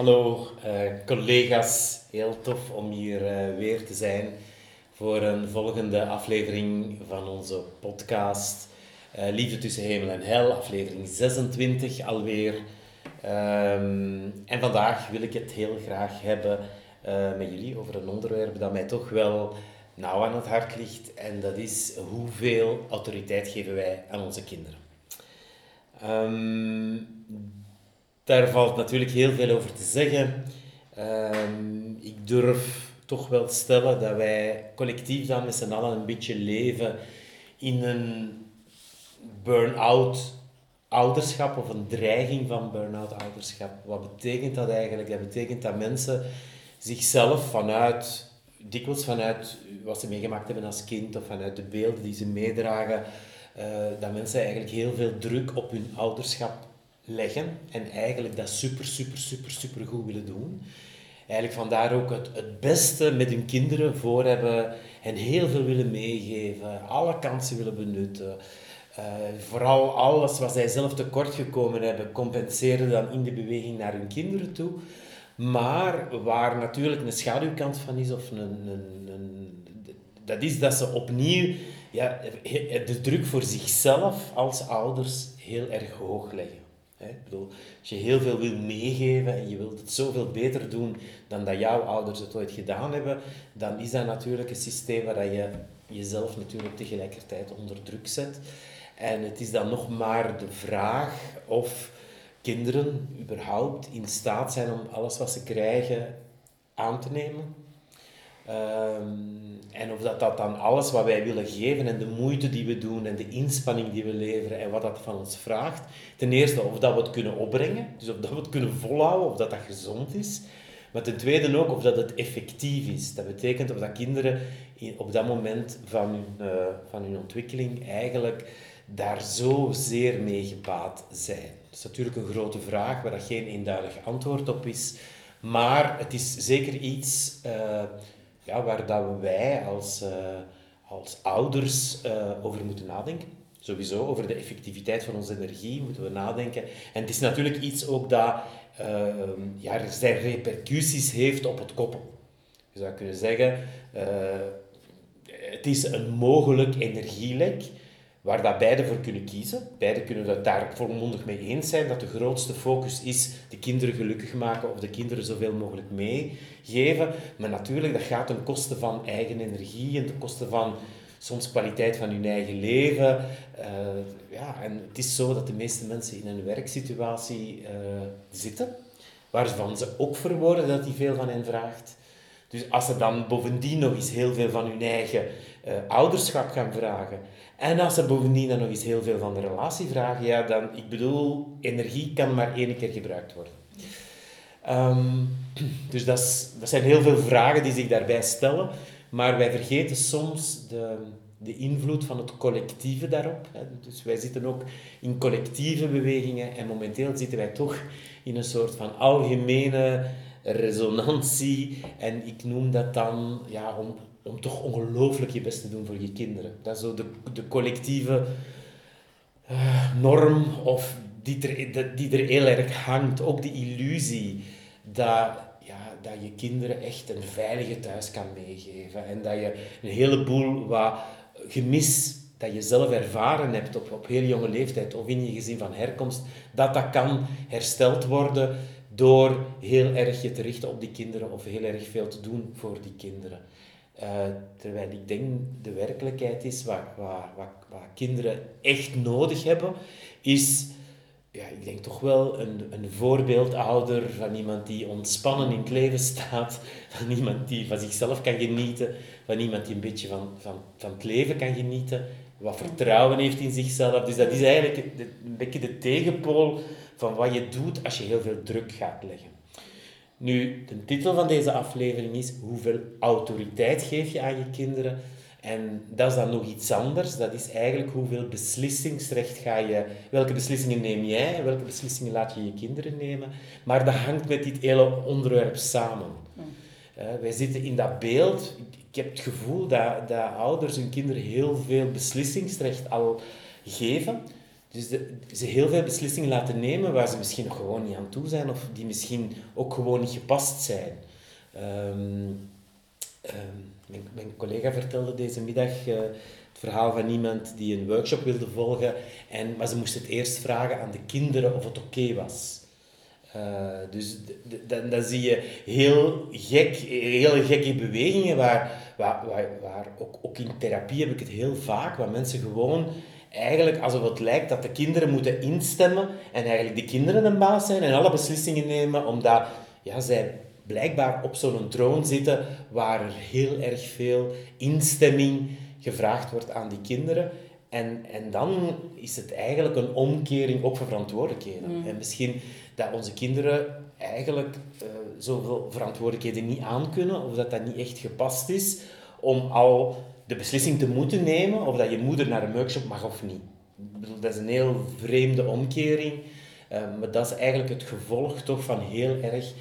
Hallo uh, collega's, heel tof om hier uh, weer te zijn voor een volgende aflevering van onze podcast uh, Liefde tussen hemel en hel, aflevering 26 alweer. Um, en vandaag wil ik het heel graag hebben met jullie over een onderwerp dat mij toch wel nauw aan het hart ligt en dat is hoeveel autoriteit geven wij aan onze kinderen. Um, daar valt natuurlijk heel veel over te zeggen. Um, ik durf toch wel stellen dat wij collectief dan met z'n allen een beetje leven in een burn-out ouderschap of een dreiging van burn-out ouderschap. Wat betekent dat eigenlijk? Dat betekent dat mensen zichzelf vanuit, dikwijls vanuit wat ze meegemaakt hebben als kind of vanuit de beelden die ze meedragen, uh, dat mensen eigenlijk heel veel druk op hun ouderschap leggen en eigenlijk dat super, super, super, super goed willen doen. Eigenlijk vandaar ook het, het beste met hun kinderen voor hebben en heel veel willen meegeven, alle kansen willen benutten. Uh, vooral alles wat zij zelf tekort gekomen hebben, compenseren dan in de beweging naar hun kinderen toe. Maar waar natuurlijk een schaduwkant van is, of een, een, een, dat is dat ze opnieuw ja, de druk voor zichzelf als ouders heel erg hoog leggen. Ik bedoel, als je heel veel wil meegeven en je wilt het zoveel beter doen dan dat jouw ouders het ooit gedaan hebben, dan is dat natuurlijk een systeem waar je jezelf natuurlijk tegelijkertijd onder druk zet. En het is dan nog maar de vraag of kinderen überhaupt in staat zijn om alles wat ze krijgen aan te nemen. Um, en of dat, dat dan alles wat wij willen geven en de moeite die we doen en de inspanning die we leveren en wat dat van ons vraagt, ten eerste of dat we het kunnen opbrengen, dus of dat we het kunnen volhouden, of dat dat gezond is. Maar ten tweede ook of dat het effectief is. Dat betekent of dat kinderen op dat moment van hun, uh, van hun ontwikkeling eigenlijk daar zo zeer mee gebaat zijn. Dat is natuurlijk een grote vraag waar dat geen eenduidig antwoord op is. Maar het is zeker iets uh, ja, waar dat wij als, uh, als ouders uh, over moeten nadenken. Sowieso, over de effectiviteit van onze energie moeten we nadenken. En het is natuurlijk iets ook dat uh, ja, zijn repercussies heeft op het koppel. Je zou kunnen zeggen, het is een mogelijk energielek waar dat beide voor kunnen kiezen. Beide kunnen het daar volmondig mee eens zijn dat de grootste focus is de kinderen gelukkig maken of de kinderen zoveel mogelijk meegeven. Maar natuurlijk, dat gaat ten koste van eigen energie en ten koste van soms kwaliteit van hun eigen leven. Uh, ja, en het is zo dat de meeste mensen in een werksituatie uh, zitten, waarvan ze ook verwoorden dat die veel van hen vraagt. Dus als ze dan bovendien nog eens heel veel van hun eigen uh, ouderschap gaan vragen, en als ze bovendien dan nog eens heel veel van de relatie vragen, ja, dan, ik bedoel, energie kan maar één keer gebruikt worden. Um, dus dat, is, dat zijn heel veel vragen die zich daarbij stellen, maar wij vergeten soms de, de invloed van het collectieve daarop. Dus wij zitten ook in collectieve bewegingen en momenteel zitten wij toch in een soort van algemene resonantie. En ik noem dat dan, ja, om om toch ongelooflijk je best te doen voor je kinderen. Dat is zo de, de collectieve uh, norm of die er, die er heel erg hangt. Ook de illusie dat, ja, dat je kinderen echt een veilige thuis kan meegeven. En dat je een heleboel wat gemis dat je zelf ervaren hebt op, op heel jonge leeftijd of in je gezin van herkomst, dat dat kan hersteld worden door heel erg je te richten op die kinderen of heel erg veel te doen voor die kinderen. Uh, terwijl ik denk de werkelijkheid is, wat, wat, wat, wat, kinderen echt nodig hebben, is, ja, ik denk toch wel een, een voorbeeldouder van iemand die ontspannen in het leven staat, van iemand die van zichzelf kan genieten, van iemand die een beetje van, van, van het leven kan genieten, wat vertrouwen heeft in zichzelf. Dus dat is eigenlijk een beetje de tegenpool van wat je doet als je heel veel druk gaat leggen. Nu, de titel van deze aflevering is Hoeveel autoriteit geef je aan je kinderen? En dat is dan nog iets anders. Dat is eigenlijk hoeveel beslissingsrecht ga je... Welke beslissingen neem jij welke beslissingen laat je je kinderen nemen? Maar dat hangt met dit hele onderwerp samen. Uh, wij zitten in dat beeld... Ik heb het gevoel dat, dat ouders hun kinderen heel veel beslissingsrecht al geven. Dus de, ze heel veel beslissingen laten nemen waar ze misschien nog gewoon niet aan toe zijn of die misschien ook gewoon niet gepast zijn. Ehm, ehm, mijn, collega vertelde deze middag uh, het verhaal van iemand die een workshop wilde volgen, en, maar ze moest het eerst vragen aan de kinderen of het oké was. Uh, dus dan, zie je heel gek, hele gekke bewegingen waar, waar, waar, waar ook, ook in therapie heb ik het heel vaak, waar mensen gewoon eigenlijk alsof het lijkt dat de kinderen moeten instemmen en eigenlijk de kinderen een baas zijn en alle beslissingen nemen, omdat ja, zij blijkbaar op zo'n troon zitten waar er heel erg veel instemming gevraagd wordt aan die kinderen. En, en dan is het eigenlijk een omkering ook van verantwoordelijkheden. Mm. En misschien dat onze kinderen eigenlijk uh, zoveel verantwoordelijkheden niet aankunnen, of dat dat niet echt gepast is, om al de beslissing te moeten nemen of dat je moeder naar een workshop mag of niet. Dat is een heel vreemde omkering, uh, maar dat is eigenlijk het gevolg toch van heel erg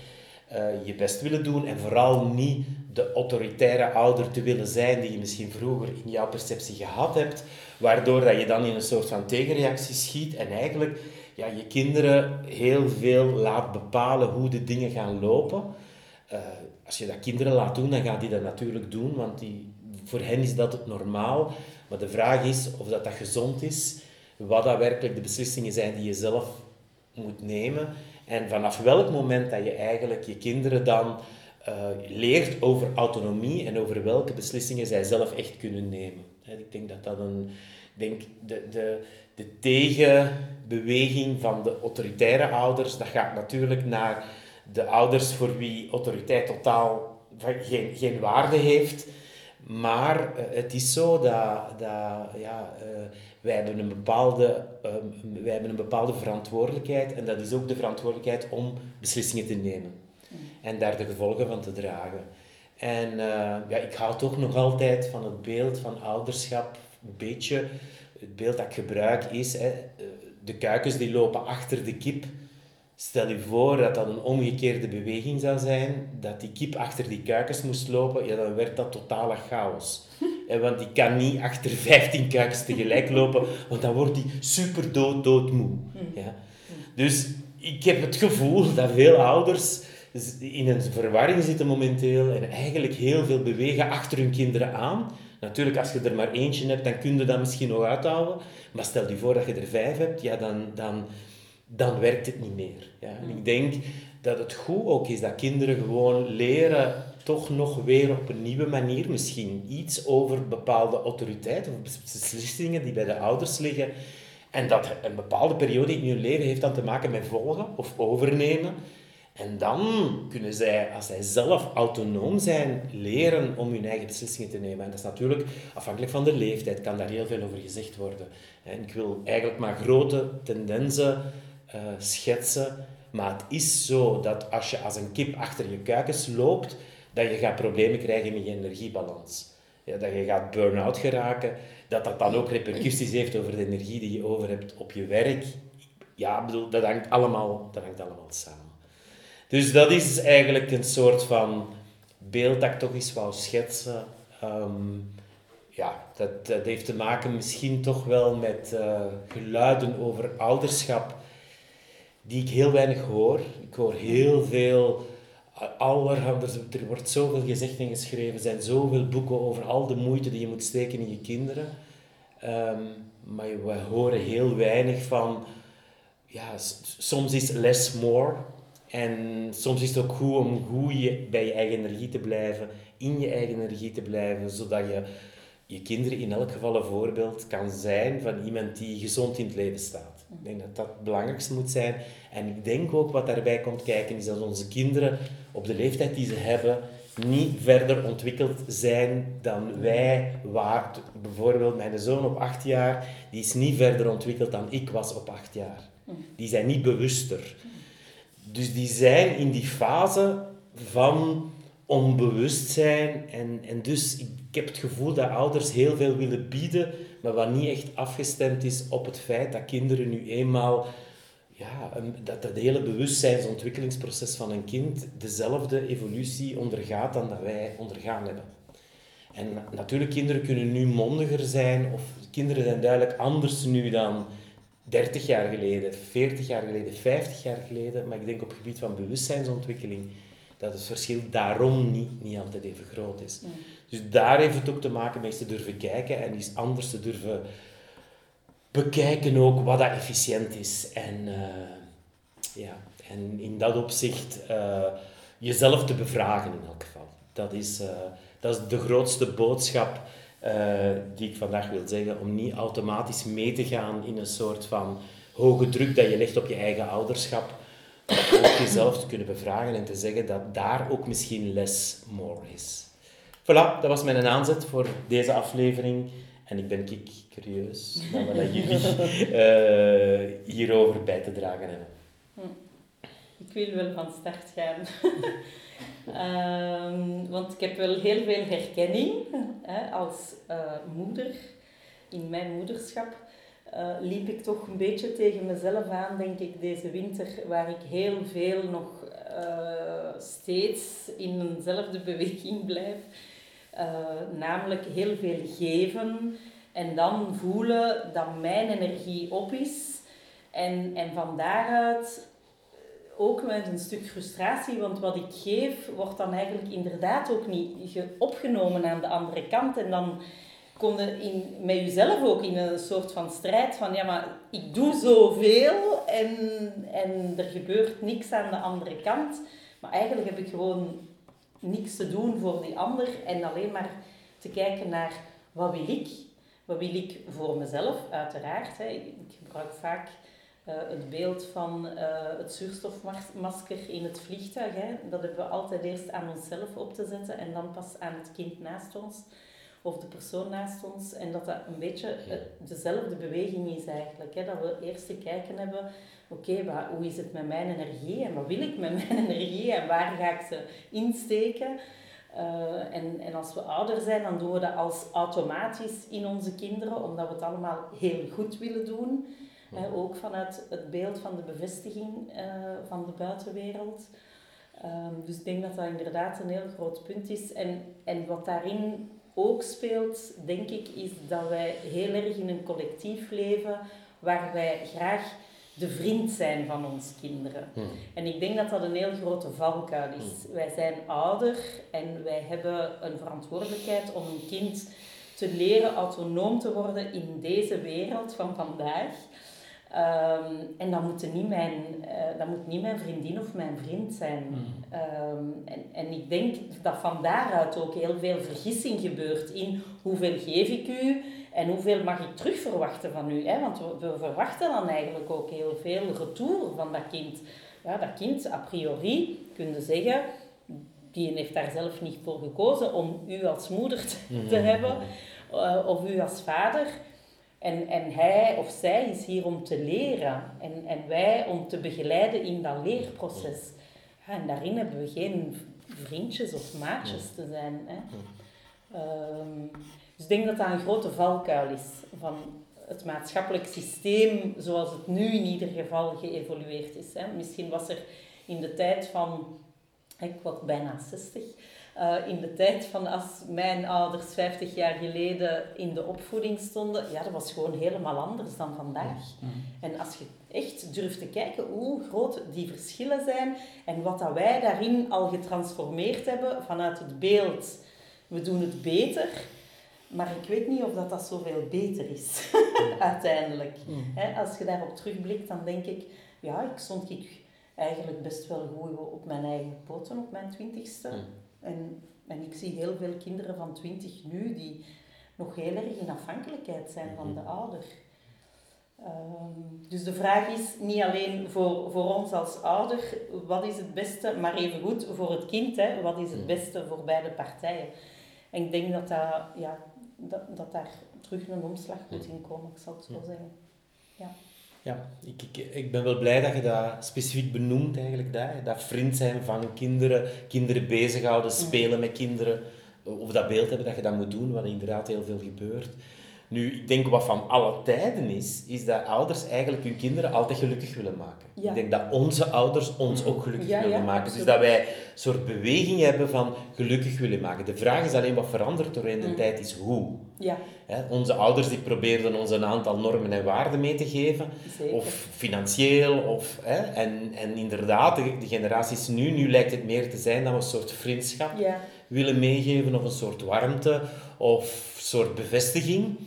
uh, je best willen doen en vooral niet de autoritaire ouder te willen zijn die je misschien vroeger in jouw perceptie gehad hebt, waardoor dat je dan in een soort van tegenreactie schiet en eigenlijk ja, je kinderen heel veel laat bepalen hoe de dingen gaan lopen. Uh, als je dat kinderen laat doen, dan gaan die dat natuurlijk doen, want die, voor hen is dat het normaal. Maar de vraag is of dat, dat gezond is, wat dat werkelijk de beslissingen zijn die je zelf moet nemen. En vanaf welk moment dat je eigenlijk je kinderen dan uh, leert over autonomie en over welke beslissingen zij zelf echt kunnen nemen. Ik denk dat dat een... denk de, de, de tegenbeweging van de autoritaire ouders, dat gaat natuurlijk naar de ouders voor wie autoriteit totaal geen, geen waarde heeft. Maar uh, het is zo dat, dat ja, uh, wij, hebben een bepaalde, uh, wij hebben een bepaalde verantwoordelijkheid en dat is ook de verantwoordelijkheid om beslissingen te nemen en daar de gevolgen van te dragen. En ja, ik hou toch nog altijd van het beeld van ouderschap, een beetje het beeld dat ik gebruik is, hè, de kuikens die lopen achter de kip Stel je voor dat dat een omgekeerde beweging zou zijn, dat die kip achter die kuikens moest lopen, ja, dan werd dat totale chaos. want die kan niet achter 15 kuikens tegelijk lopen, want dan wordt die super dood, doodmoe. Ja. Dus ik heb het gevoel dat veel ouders in een verwarring zitten momenteel en eigenlijk heel veel bewegen achter hun kinderen aan. Natuurlijk, als je er maar eentje hebt, dan kun je dat misschien nog uithouden. Maar stel je voor dat je er vijf hebt, ja, dan, dan, dan werkt het niet meer. Ja. En ik denk dat het goed ook is dat kinderen gewoon leren toch nog weer op een nieuwe manier misschien iets over bepaalde autoriteiten of beslissingen die bij de ouders liggen. En dat een bepaalde periode in hun leven heeft dan te maken met volgen of overnemen. En dan kunnen zij, als zij zelf autonoom zijn, leren om hun eigen beslissingen te nemen. En dat is natuurlijk, afhankelijk van de leeftijd, kan daar heel veel over gezegd worden. En ik wil eigenlijk maar grote tendensen uh, schetsen. Maar het is zo dat als je als een kip achter je kuikens loopt, dat je gaat problemen krijgen met je energiebalans. Ja, dat je gaat burn-out geraken, dat dat dan ook repercussies heeft over de energie die je over hebt op je werk. Ja, bedoel, dat hangt allemaal, dat hangt allemaal samen. Dus dat is eigenlijk een soort van beeld dat ik toch eens wou schetsen. Um, ja, dat, dat heeft te maken misschien toch wel met uh, geluiden over ouderschap die ik heel weinig hoor. Ik hoor heel veel allerhande, er wordt zoveel gezegd en geschreven, er zijn zoveel boeken over al de moeite die je moet steken in je kinderen. Um, maar we horen heel weinig van, ja, soms is less more. En soms is het ook goed om goed je, bij je eigen energie te blijven, in je eigen energie te blijven, zodat je je kinderen in elk geval een voorbeeld kan zijn van iemand die gezond in het leven staat. Ik denk dat dat het belangrijkste moet zijn. En ik denk ook wat daarbij komt kijken, is dat onze kinderen op de leeftijd die ze hebben, niet verder ontwikkeld zijn dan wij waren. Bijvoorbeeld mijn zoon op acht jaar, die is niet verder ontwikkeld dan ik was op acht jaar. Die zijn niet bewuster. Dus die zijn in die fase van onbewustzijn. En, en dus ik, ik heb het gevoel dat ouders heel veel willen bieden, maar wat niet echt afgestemd is op het feit dat kinderen nu eenmaal ja, dat het hele bewustzijnsontwikkelingsproces van een kind dezelfde evolutie ondergaat dan dat wij ondergaan hebben. En natuurlijk, kinderen kunnen nu mondiger zijn, of kinderen zijn duidelijk anders nu dan 30 jaar geleden, 40 jaar geleden, 50 jaar geleden, maar ik denk op het gebied van bewustzijnsontwikkeling, dat het verschil daarom niet, niet altijd even groot is. Dus daar heeft het ook te maken met te durven kijken en iets anders te durven bekijken ook wat dat efficiënt is. En, eh, ja, en in dat opzicht uh, jezelf te bevragen in elk geval. Dat is, uh, dat is de grootste boodschap die ik vandaag wil zeggen. Om niet automatisch mee te gaan in een soort van hoge druk dat je legt op je eigen ouderschap. Ook jezelf te kunnen bevragen en te zeggen dat daar ook misschien less more is. Voilà, dat was mijn aanzet voor deze aflevering. En ik ben ik curieus naar wat jullie uh, hierover bij te dragen hebben. Hm. Ik wil wel van start gaan. um, want ik heb wel heel veel herkenning hè, als uh, moeder. In mijn moederschap uh, liep ik toch een beetje tegen mezelf aan, denk ik, deze winter, waar ik heel veel nog steeds in eenzelfde beweging blijf. Uh, namelijk heel veel geven en dan voelen dat mijn energie op is. En, en van daaruit ook met een stuk frustratie, want wat ik geef wordt dan eigenlijk inderdaad ook niet opgenomen aan de andere kant. En dan kom in, met jezelf ook in een soort van strijd van ja, maar ik doe zoveel en, en er gebeurt niks aan de andere kant. Maar eigenlijk heb ik gewoon niks te doen voor die ander en alleen maar te kijken naar wat wil ik, wat wil ik voor mezelf, uiteraard. Hè. Ik gebruik vaak uh, het beeld van uh, het zuurstofmasker in het vliegtuig. Hè. Dat hebben we altijd eerst aan onszelf op te zetten en dan pas aan het kind naast ons of de persoon naast ons. En dat dat een beetje dezelfde beweging is eigenlijk. Hè. Dat we eerst te kijken hebben, oké, okay, hoe is het met mijn energie en wat wil ik met mijn energie en waar ga ik ze insteken? Uh, en, en als we ouder zijn, dan doen we dat als automatisch in onze kinderen, omdat we het allemaal heel goed willen doen. ook vanuit het beeld van de bevestiging uh, van de buitenwereld. Um, dus ik denk dat dat inderdaad een heel groot punt is. En, en wat daarin ook speelt, denk ik, is dat wij heel erg in een collectief leven waar wij graag de vriend zijn van onze kinderen. Hmm. En ik denk dat dat een heel grote valkuil is. Hmm. Wij zijn ouder en wij hebben een verantwoordelijkheid om een kind te leren autonoom te worden in deze wereld van vandaag. Um, en dat moet, niet mijn, uh, dat moet niet mijn vriendin of mijn vriend zijn. Um, en, en ik denk dat van daaruit ook heel veel vergissing gebeurt in hoeveel geef ik u en hoeveel mag ik terug verwachten van u. Hè? Want we, we verwachten dan eigenlijk ook heel veel retour van dat kind. Ja, dat kind, a priori, kun je zeggen, die heeft daar zelf niet voor gekozen om u als moeder te, te mhm. hebben uh, of u als vader. En, en hij of zij is hier om te leren en, en wij om te begeleiden in dat leerproces. En daarin hebben we geen vriendjes of maatjes te zijn. Hè. Um, dus ik denk dat dat een grote valkuil is van het maatschappelijk systeem zoals het nu in ieder geval geëvolueerd is. Hè. Misschien was er in de tijd van, ik word bijna 60, uh, in de tijd van als mijn ouders 50 jaar geleden in de opvoeding stonden, ja, dat was gewoon helemaal anders dan vandaag. En als je echt durft te kijken hoe groot die verschillen zijn en wat dat wij daarin al getransformeerd hebben vanuit het beeld, we doen het beter, maar ik weet niet of dat, dat zoveel beter is, uiteindelijk. als je daarop terugblikt, dan denk ik, ja, ik stond ik eigenlijk best wel goed op mijn eigen poten op mijn twintigste. En, en ik zie heel veel kinderen van twintig nu die nog heel erg in afhankelijkheid zijn van de ouder. Um, dus de vraag is niet alleen voor, voor ons als ouder, wat is het beste, maar even goed voor het kind, hè, wat is het beste voor beide partijen. En ik denk dat, dat, ja, dat, dat daar terug een omslag moet in komen, ik zal het zo zeggen. Ja. Ja, ik, ik, ik ben wel blij dat je dat specifiek benoemt eigenlijk. Dat, dat vriend zijn van kinderen, kinderen bezighouden, spelen met kinderen. Of dat beeld hebben dat je dat moet doen, wat inderdaad heel veel gebeurt. Nu, ik denk wat van alle tijden is, is dat ouders eigenlijk hun kinderen altijd gelukkig willen maken. Ja. Ik denk dat onze ouders ons ook gelukkig Ja, willen ja, maken. Dus dat wij een soort beweging hebben van gelukkig willen maken. De vraag is alleen wat verandert door in de Mm. tijd, is hoe. Ja, Hè, onze ouders die probeerden ons een aantal normen en waarden mee te geven. zeker. Of financieel. Of, hè, en, en inderdaad, de, de generaties nu, nu lijkt het meer te zijn we een soort vriendschap Ja, willen meegeven. Of een soort warmte. Of een soort bevestiging.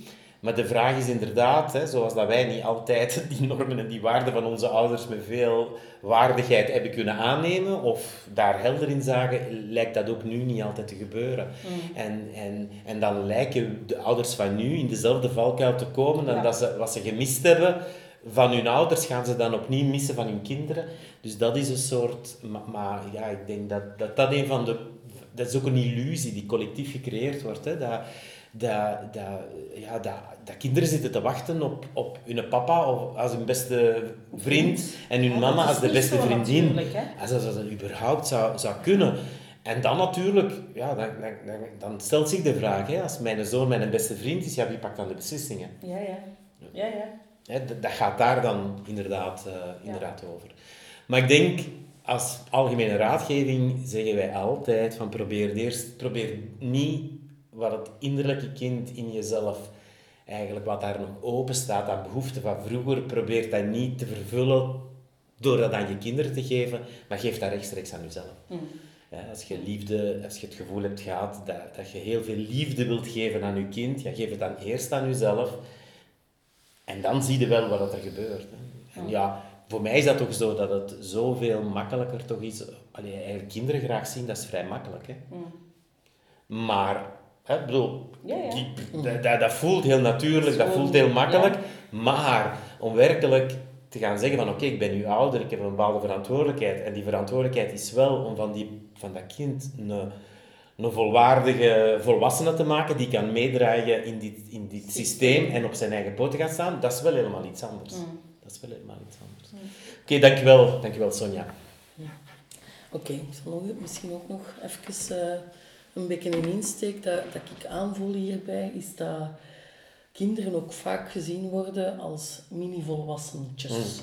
Maar de vraag is inderdaad, hè, zoals dat wij niet altijd die normen en die waarden van onze ouders met veel waardigheid hebben kunnen aannemen, of daar helder in zagen, lijkt dat ook nu niet altijd te gebeuren. Mm. En, en, en dan lijken de ouders van nu in dezelfde valkuil te komen dan Ja. dat ze, wat ze gemist hebben van hun ouders, gaan ze dan opnieuw missen van hun kinderen. Dus dat is een soort... Maar, maar ja, ik denk dat, dat dat een van de... Dat is ook een illusie die collectief gecreëerd wordt. Hè? Dat, dat, dat, ja, dat, dat kinderen zitten te wachten op, op hun papa of als hun beste vriend en hun Ja, mama als de beste vriendin. Als dat, als dat überhaupt zou, zou kunnen. En dan natuurlijk, ja, dan, dan, dan, dan stelt zich de vraag, hè, als mijn zoon mijn beste vriend is, ja, wie pakt dan de beslissingen? ja, ja. Ja, ja. Hè, dat, dat gaat daar dan inderdaad, eh, inderdaad over. Maar ik denk, als algemene raadgeving zeggen wij altijd van probeer eerst, probeer niet wat het innerlijke kind in jezelf, eigenlijk wat daar nog open staat aan behoeften van vroeger, probeer dat niet te vervullen door dat aan je kinderen te geven, maar geef dat rechtstreeks aan jezelf. Mm. Ja, als je liefde, als je het gevoel hebt gehad dat, dat je heel veel liefde wilt geven aan je kind, ja, geef het dan eerst aan jezelf. En dan zie je wel wat er gebeurt. Hè. En ja, voor mij is dat toch zo dat het zoveel makkelijker toch is. Allee, eigenlijk kinderen graag zien, dat is vrij makkelijk. Hè. Mm. Maar, hè, ik bedoel, Ja, ja. die- dat, dat, dat voelt heel natuurlijk, dat voelt heel makkelijk. ja. Maar om werkelijk te gaan zeggen van oké, ik ben nu ouder, ik heb een bepaalde verantwoordelijkheid. En die verantwoordelijkheid is wel om van, die, van dat kind een, een volwaardige volwassene te maken die kan meedraaien in dit, in dit systeem en op zijn eigen poten gaan staan. Dat is wel helemaal iets anders. Mm. Dat is wel helemaal iets anders. Oké, dankjewel. Dankjewel Sonja. Oké, ik zal nog, misschien ook nog even eh, een beetje een insteek dat, dat ik aanvoel hierbij, is dat kinderen ook vaak gezien worden als mini-volwassentjes.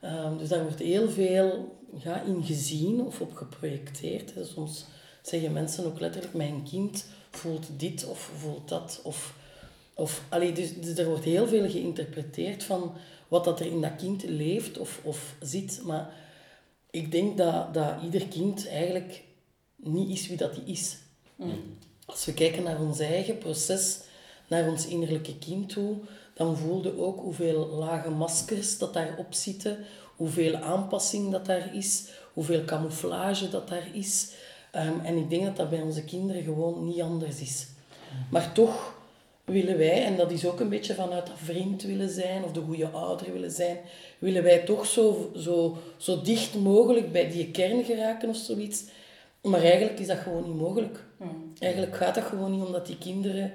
Ehm, dus daar wordt heel veel ja, in gezien of op geprojecteerd. Hè. Soms zeggen mensen ook letterlijk, mijn kind voelt dit of voelt dat. Of, of, allee, dus, dus er wordt heel veel geïnterpreteerd van wat dat er in dat kind leeft of, of zit. Maar ik denk dat, dat ieder kind eigenlijk niet is wie dat hij is. Als we kijken naar ons eigen proces, naar ons innerlijke kind toe, dan voelde ook hoeveel lage maskers dat daarop zitten, hoeveel aanpassing dat daar is, hoeveel camouflage dat daar is. Ehm, en ik denk dat dat bij onze kinderen gewoon niet anders is. Maar toch willen wij, en dat is ook een beetje vanuit dat vriend willen zijn of de goede ouder willen zijn, willen wij toch zo, zo, zo dicht mogelijk bij die kern geraken of zoiets. Maar eigenlijk is dat gewoon niet mogelijk. Eigenlijk gaat dat gewoon niet omdat die kinderen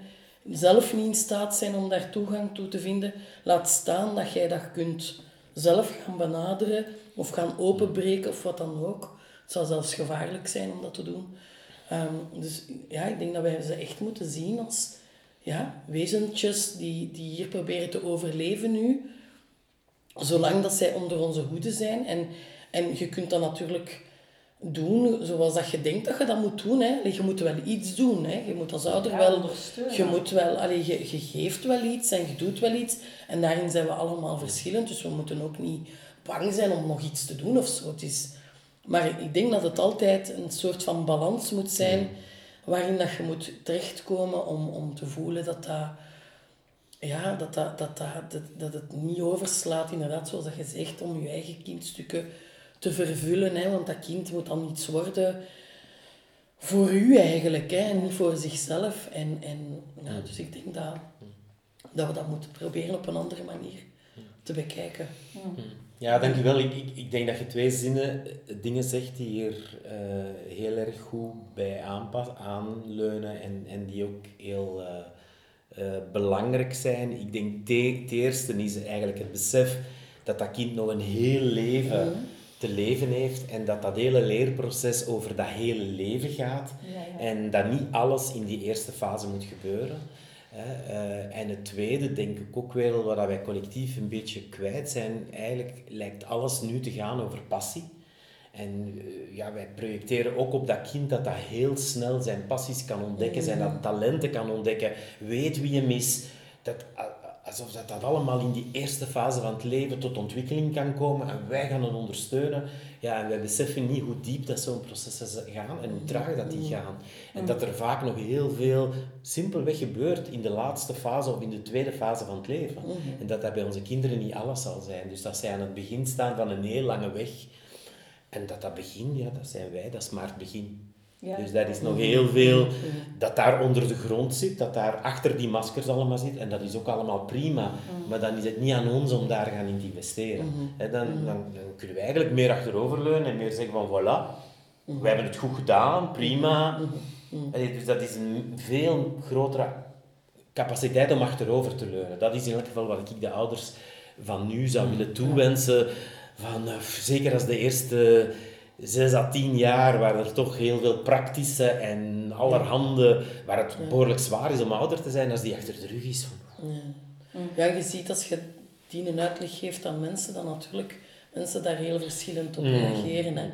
zelf niet in staat zijn om daar toegang toe te vinden. Laat staan dat jij dat kunt zelf gaan benaderen of gaan openbreken of wat dan ook. Het zou zelfs gevaarlijk zijn om dat te doen. Ehm, dus ja, ik denk dat wij ze echt moeten zien als ja, wezentjes die, die hier proberen te overleven nu. Zolang dat zij onder onze hoede zijn. En, en je kunt dat natuurlijk doen zoals dat je denkt dat je dat moet doen. Hè. Allee, Je moet wel iets doen. Hè. Je moet als ouder Ja, wel... ondersteunen. Je, moet wel allee, je, je geeft wel iets en je doet wel iets. En daarin zijn we allemaal verschillend. Dus we moeten ook niet bang zijn om nog iets te doen of zo. Het is, maar ik denk dat het altijd een soort van balans moet zijn... waarin dat je moet terechtkomen om, om te voelen dat dat... Ja, dat, dat, dat, dat, dat, dat het niet overslaat, inderdaad, zoals dat je zegt, om je eigen kindstukken te vervullen. Hè, want dat kind moet dan iets worden voor u eigenlijk, hè, en niet voor zichzelf. En, en, ja, dus ik denk dat, dat we dat moeten proberen op een andere manier te bekijken. Ja, dankjewel. Ik, ik, ik denk dat je twee zinnen, eh, dingen zegt die hier eh, heel erg goed bij aanpas, aanleunen en, en die ook heel eh, belangrijk zijn. Ik denk het eerste is eigenlijk het besef dat dat kind nog een heel leven te leven heeft en dat dat hele leerproces over dat hele leven gaat Ja, ja. en dat niet alles in die eerste fase moet gebeuren. Uh, en het tweede, denk ik ook wel, waar wij collectief een beetje kwijt zijn, eigenlijk lijkt alles nu te gaan over passie. En uh, ja, wij projecteren ook op dat kind dat dat heel snel zijn passies kan ontdekken, zijn dat talenten kan ontdekken, weet wie hem is. Dat, alsof dat, dat allemaal in die eerste fase van het leven tot ontwikkeling kan komen en wij gaan het ondersteunen. Ja, en wij beseffen niet hoe diep dat zo'n processen gaan en hoe traag dat die gaan. En dat er vaak nog heel veel simpelweg gebeurt in de laatste fase of in de tweede fase van het leven. En dat dat bij onze kinderen niet alles zal zijn. Dus dat zij aan het begin staan van een heel lange weg. En dat dat begin, ja, dat zijn wij, dat is maar het begin. Ja. Dus dat is nog heel veel dat daar onder de grond zit, dat daar achter die maskers allemaal zit. En dat is ook allemaal prima. Maar dan is het niet aan ons om daar gaan in te investeren. dan, dan, dan, kunnen we eigenlijk meer achteroverleunen en meer zeggen van voilà, we hebben het goed gedaan, prima. dus dat is een veel grotere capaciteit om achterover te leunen. Dat is in elk geval wat ik de ouders van nu zou willen toewensen. Van, uh, zeker als de eerste zes à tien jaar, waar er toch heel veel praktische en allerhande, waar het behoorlijk zwaar is om ouder te zijn, als die achter de rug is. Van... Ja. ja, je ziet als je die een uitleg geeft aan mensen, dan natuurlijk mensen daar heel verschillend op mm. reageren. Hè.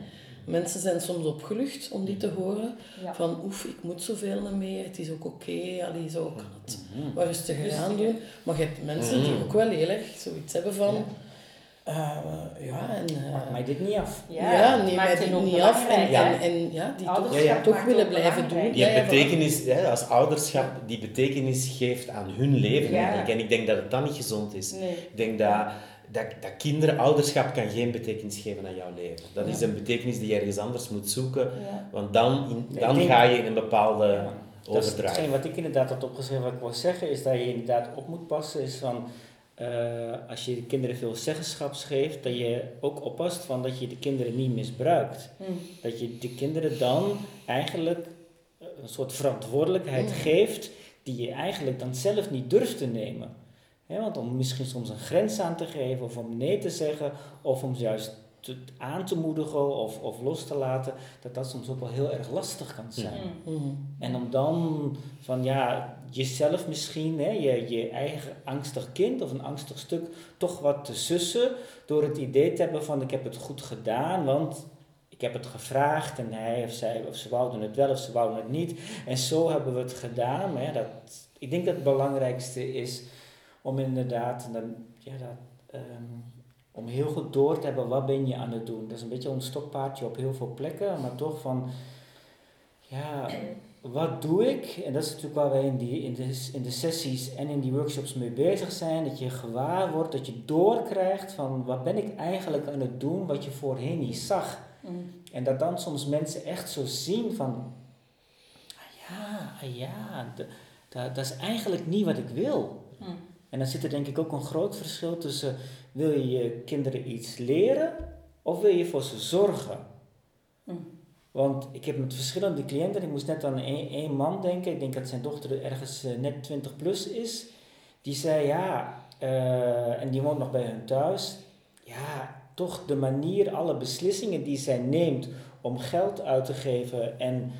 Mensen zijn soms opgelucht om die te horen. Van oef, ik moet zoveel meer, het is ook oké, okay, zo kan het mm. wat rustiger aan doen. Maar je hebt mensen die mm. ook wel heel erg zoiets hebben van... Uh, ja, en... Uh, maakt dit niet af. Ja, ja nee, maakt dit niet af. En, ja. en, ja, die toch, ja, toch willen blijven doen. Die betekenis, ja, als ouderschap, die betekenis geeft aan hun leven eigenlijk. En ik denk dat het dan niet gezond is. Nee. Ik denk dat, dat, dat kinderen, ouderschap kan geen betekenis geven aan jouw leven. Dat is een betekenis die je ergens anders moet zoeken. Want dan, in, dan ga je in een bepaalde... Overdrijf. Dat is wat ik inderdaad had opgeschreven, wat ik wil zeggen, is dat je inderdaad op moet passen, is van uh, als je de kinderen veel zeggenschap geeft, dat je ook oppast van dat je de kinderen niet misbruikt. Mm. Dat je de kinderen dan eigenlijk eh, een soort verantwoordelijkheid mm. geeft die je eigenlijk dan zelf niet durft te nemen. want om misschien soms een grens aan te geven of om nee te zeggen of om juist te, aan te moedigen of, of los te laten, dat dat soms ook wel heel erg lastig kan zijn. Mm. En om dan van ja, jezelf misschien, hè, je, je eigen angstig kind of een angstig stuk, toch wat te sussen door het idee te hebben van ik heb het goed gedaan, want ik heb het gevraagd en hij of zij of ze wouden het wel of ze wouden het niet. En zo hebben we het gedaan. Maar ja, dat, ik denk dat het belangrijkste is om inderdaad, dan, ja, dat, ehm, om heel goed door te hebben wat ben je aan het doen. Dat is een beetje een stokpaardje op heel veel plekken, maar toch van, ja, wat doe ik? En dat is natuurlijk waar wij in, die, in, de, in de sessies en in die workshops mee bezig zijn. Dat je gewaar wordt, dat je doorkrijgt van wat ben ik eigenlijk aan het doen wat je voorheen niet zag. Mm. En dat dan soms mensen echt zo zien van, ah ja, ah ja, dat, is eigenlijk niet wat ik wil. Mm. En dan zit er denk ik ook een groot verschil tussen wil je je kinderen iets leren of wil je voor ze zorgen? Mm. Want ik heb met verschillende cliënten, ik moest net aan één, man denken, ik denk dat zijn dochter ergens eh, net 20 plus is. Die zei ja, uh, en die woont nog bij hun thuis. Ja, toch de manier, alle beslissingen die zij neemt om geld uit te geven. En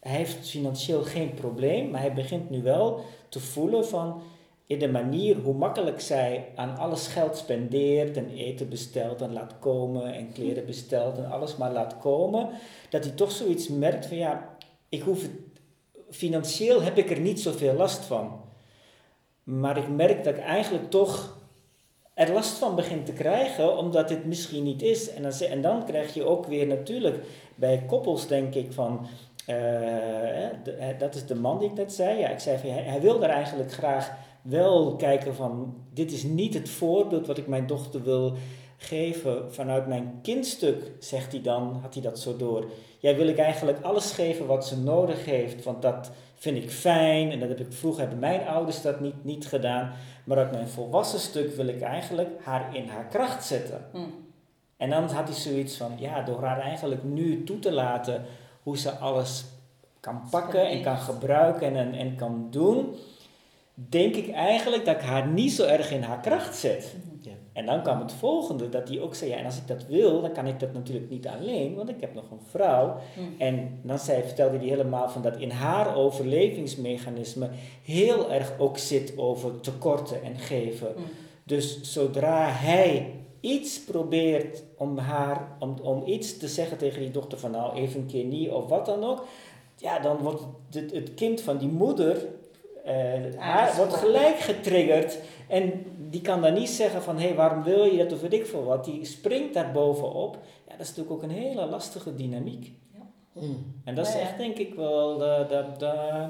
hij heeft financieel geen probleem, maar hij begint nu wel te voelen van in de manier hoe makkelijk zij aan alles geld spendeert en eten bestelt en laat komen en kleren bestelt en alles maar laat komen, dat hij toch zoiets merkt van ja, ik hoef het, financieel heb ik er niet zoveel last van. Maar ik merk dat ik eigenlijk toch er last van begin te krijgen, omdat het misschien niet is. En dan, en dan krijg je ook weer natuurlijk bij koppels, denk ik, van. Uh, dat is de man die ik net zei. Ja, ik zei van, hij, hij wil daar eigenlijk graag wel kijken van, dit is niet het voorbeeld wat ik mijn dochter wil geven vanuit mijn kindstuk, zegt hij dan, had hij dat zo door. Jij wil ik eigenlijk alles geven wat ze nodig heeft, want dat vind ik fijn en dat heb ik vroeger hebben mijn ouders dat niet, niet gedaan. Maar uit mijn volwassen stuk wil ik eigenlijk haar in haar kracht zetten. Hm. En dan had hij zoiets van, ja, door haar eigenlijk nu toe te laten hoe ze alles kan pakken en kan gebruiken en, en kan doen, denk ik eigenlijk dat ik haar niet zo erg in haar kracht zet. Ja. En dan kwam het volgende, dat hij ook zei, ja, en als ik dat wil, dan kan ik dat natuurlijk niet alleen, want ik heb nog een vrouw. Mm. En dan zei, vertelde hij helemaal van dat in haar overlevingsmechanisme heel erg ook zit over tekorten en geven. Mm. Dus zodra hij iets probeert om haar, om, om iets te zeggen tegen die dochter van nou even een keer niet of wat dan ook, ja, dan wordt het, het kind van die moeder haar, wordt gelijk getriggerd en die kan dan niet zeggen van hé, hey, waarom wil je dat of weet ik veel wat. Die springt daar bovenop. Ja, dat is natuurlijk ook een hele lastige dynamiek. Mm. En dat is Ja, ja. echt denk ik wel, de, de, de-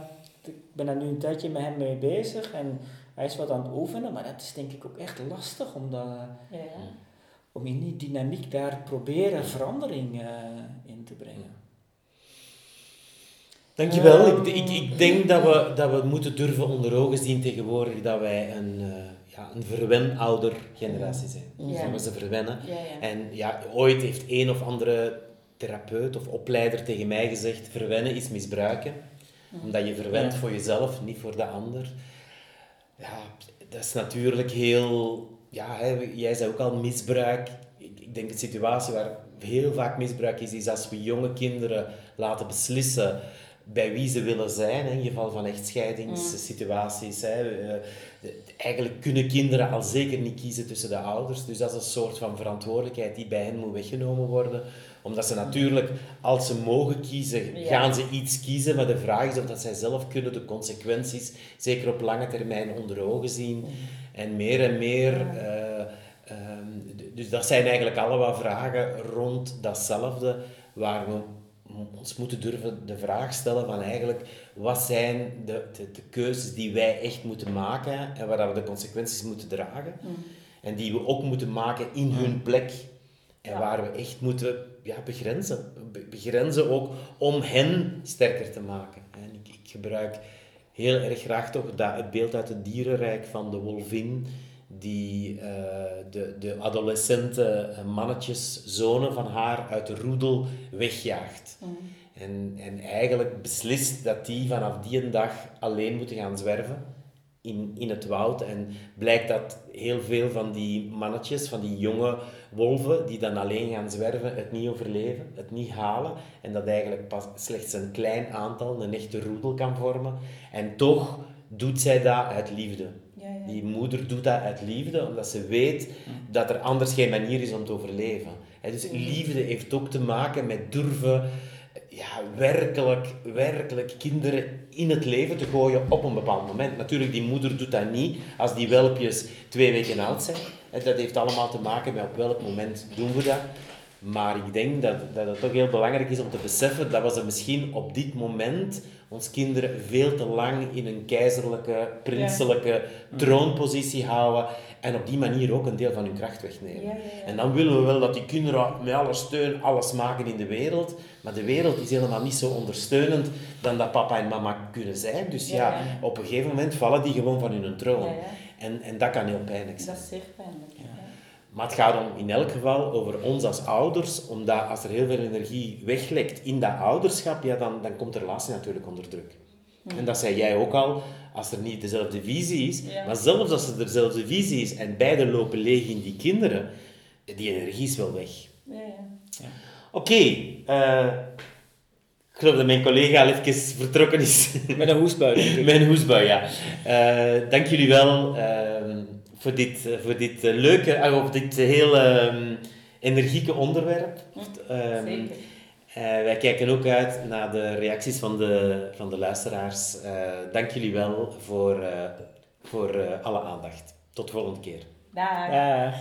ik ben daar nu een tijdje met hem mee bezig en hij is wat aan het oefenen, maar dat is denk ik ook echt lastig om, dat, Ja, ja. om in die dynamiek daar proberen verandering eh, in te brengen. Dankjewel. Ehm. ik, ik, ik denk dat we, dat we moeten durven onder ogen zien tegenwoordig dat wij een, uh, ja, een verwen-ouder generatie zijn. Ja. Dat we ze verwennen. Ja. En ja, ooit heeft een of andere therapeut of opleider tegen mij gezegd, verwennen is misbruiken. Omdat je verwent voor jezelf, niet voor de ander. Ja, dat is natuurlijk heel... Ja, hè, jij zei ook al misbruik. Ik, ik denk de situatie waar heel vaak misbruik is, is als we jonge kinderen laten beslissen bij wie ze willen zijn, in geval van echtscheidingssituaties. Hè. Eh, Eigenlijk kunnen kinderen al zeker niet kiezen tussen de ouders. Dus dat is een soort van verantwoordelijkheid die bij hen moet weggenomen worden. Omdat ze natuurlijk, als ze mogen kiezen, Ja. gaan ze iets kiezen. Maar de vraag is of dat zij zelf kunnen de consequenties, zeker op lange termijn, onder ogen zien. En meer en meer... eh, ehm, dus dat zijn eigenlijk allemaal vragen rond datzelfde, waar we ons moeten durven de vraag stellen van eigenlijk, wat zijn de, de, de keuzes die wij echt moeten maken en waar we de consequenties moeten dragen. En die we ook moeten maken in hun plek. En Ja. waar we echt moeten ja, begrenzen. Be- begrenzen ook om hen sterker te maken. En ik, ik gebruik heel erg graag toch dat, het beeld uit het dierenrijk van de wolvin, die eh, de, de adolescente eh, mannetjes, zonen van haar, uit de roedel wegjaagt. En, en eigenlijk beslist dat die vanaf die dag alleen moeten gaan zwerven in, in het woud. En blijkt dat heel veel van die mannetjes, van die jonge wolven, die dan alleen gaan zwerven, het niet overleven, het niet halen. En dat eigenlijk pas slechts een klein aantal een echte roedel kan vormen. En toch doet zij dat uit liefde. Die moeder doet dat uit liefde, omdat ze weet dat er anders geen manier is om te overleven. Hè, dus liefde heeft ook te maken met durven ja, werkelijk, werkelijk kinderen in het leven te gooien op een bepaald moment. Natuurlijk, die moeder doet dat niet als die welpjes twee weken oud zijn. Hè, Dat heeft allemaal te maken met op welk moment doen we dat. Maar ik denk dat, dat het toch heel belangrijk is om te beseffen dat we ze misschien op dit moment, ons kinderen, veel te lang in een keizerlijke, prinselijke troonpositie houden en op die manier ook een deel van hun kracht wegnemen. Ja, ja, ja. En dan willen we wel dat die kinderen met alle steun alles maken in de wereld, maar de wereld is helemaal niet zo ondersteunend dan dat papa en mama kunnen zijn. Dus ja, Ja, ja. op een gegeven moment vallen die gewoon van hun troon. Ja, ja. En, en dat kan heel pijnlijk zijn. Dat is zeer pijnlijk. Maar het gaat om in elk geval over ons als ouders, omdat als er heel veel energie weglekt in dat ouderschap, ja, dan, dan komt de relatie natuurlijk onder druk. En dat zei jij ook al, als er niet dezelfde visie is, Ja. maar zelfs als er dezelfde visie is en beide lopen leeg in die kinderen, die energie is wel weg. Ja, ja. Oké, eh, ik geloof dat mijn collega al even vertrokken is. Met een hoestbui, denk ik. Mijn hoesbui, ja. Eh, dank jullie wel ehm, voor dit, eh, voor dit eh, leuke, uh, of dit heel ehm, energieke onderwerp. Ehm, Zeker. eh, wij kijken ook uit naar de reacties van de, van de luisteraars. Eh, dank jullie wel voor, eh, voor eh, alle aandacht. Tot de volgende keer. Dag. Dag.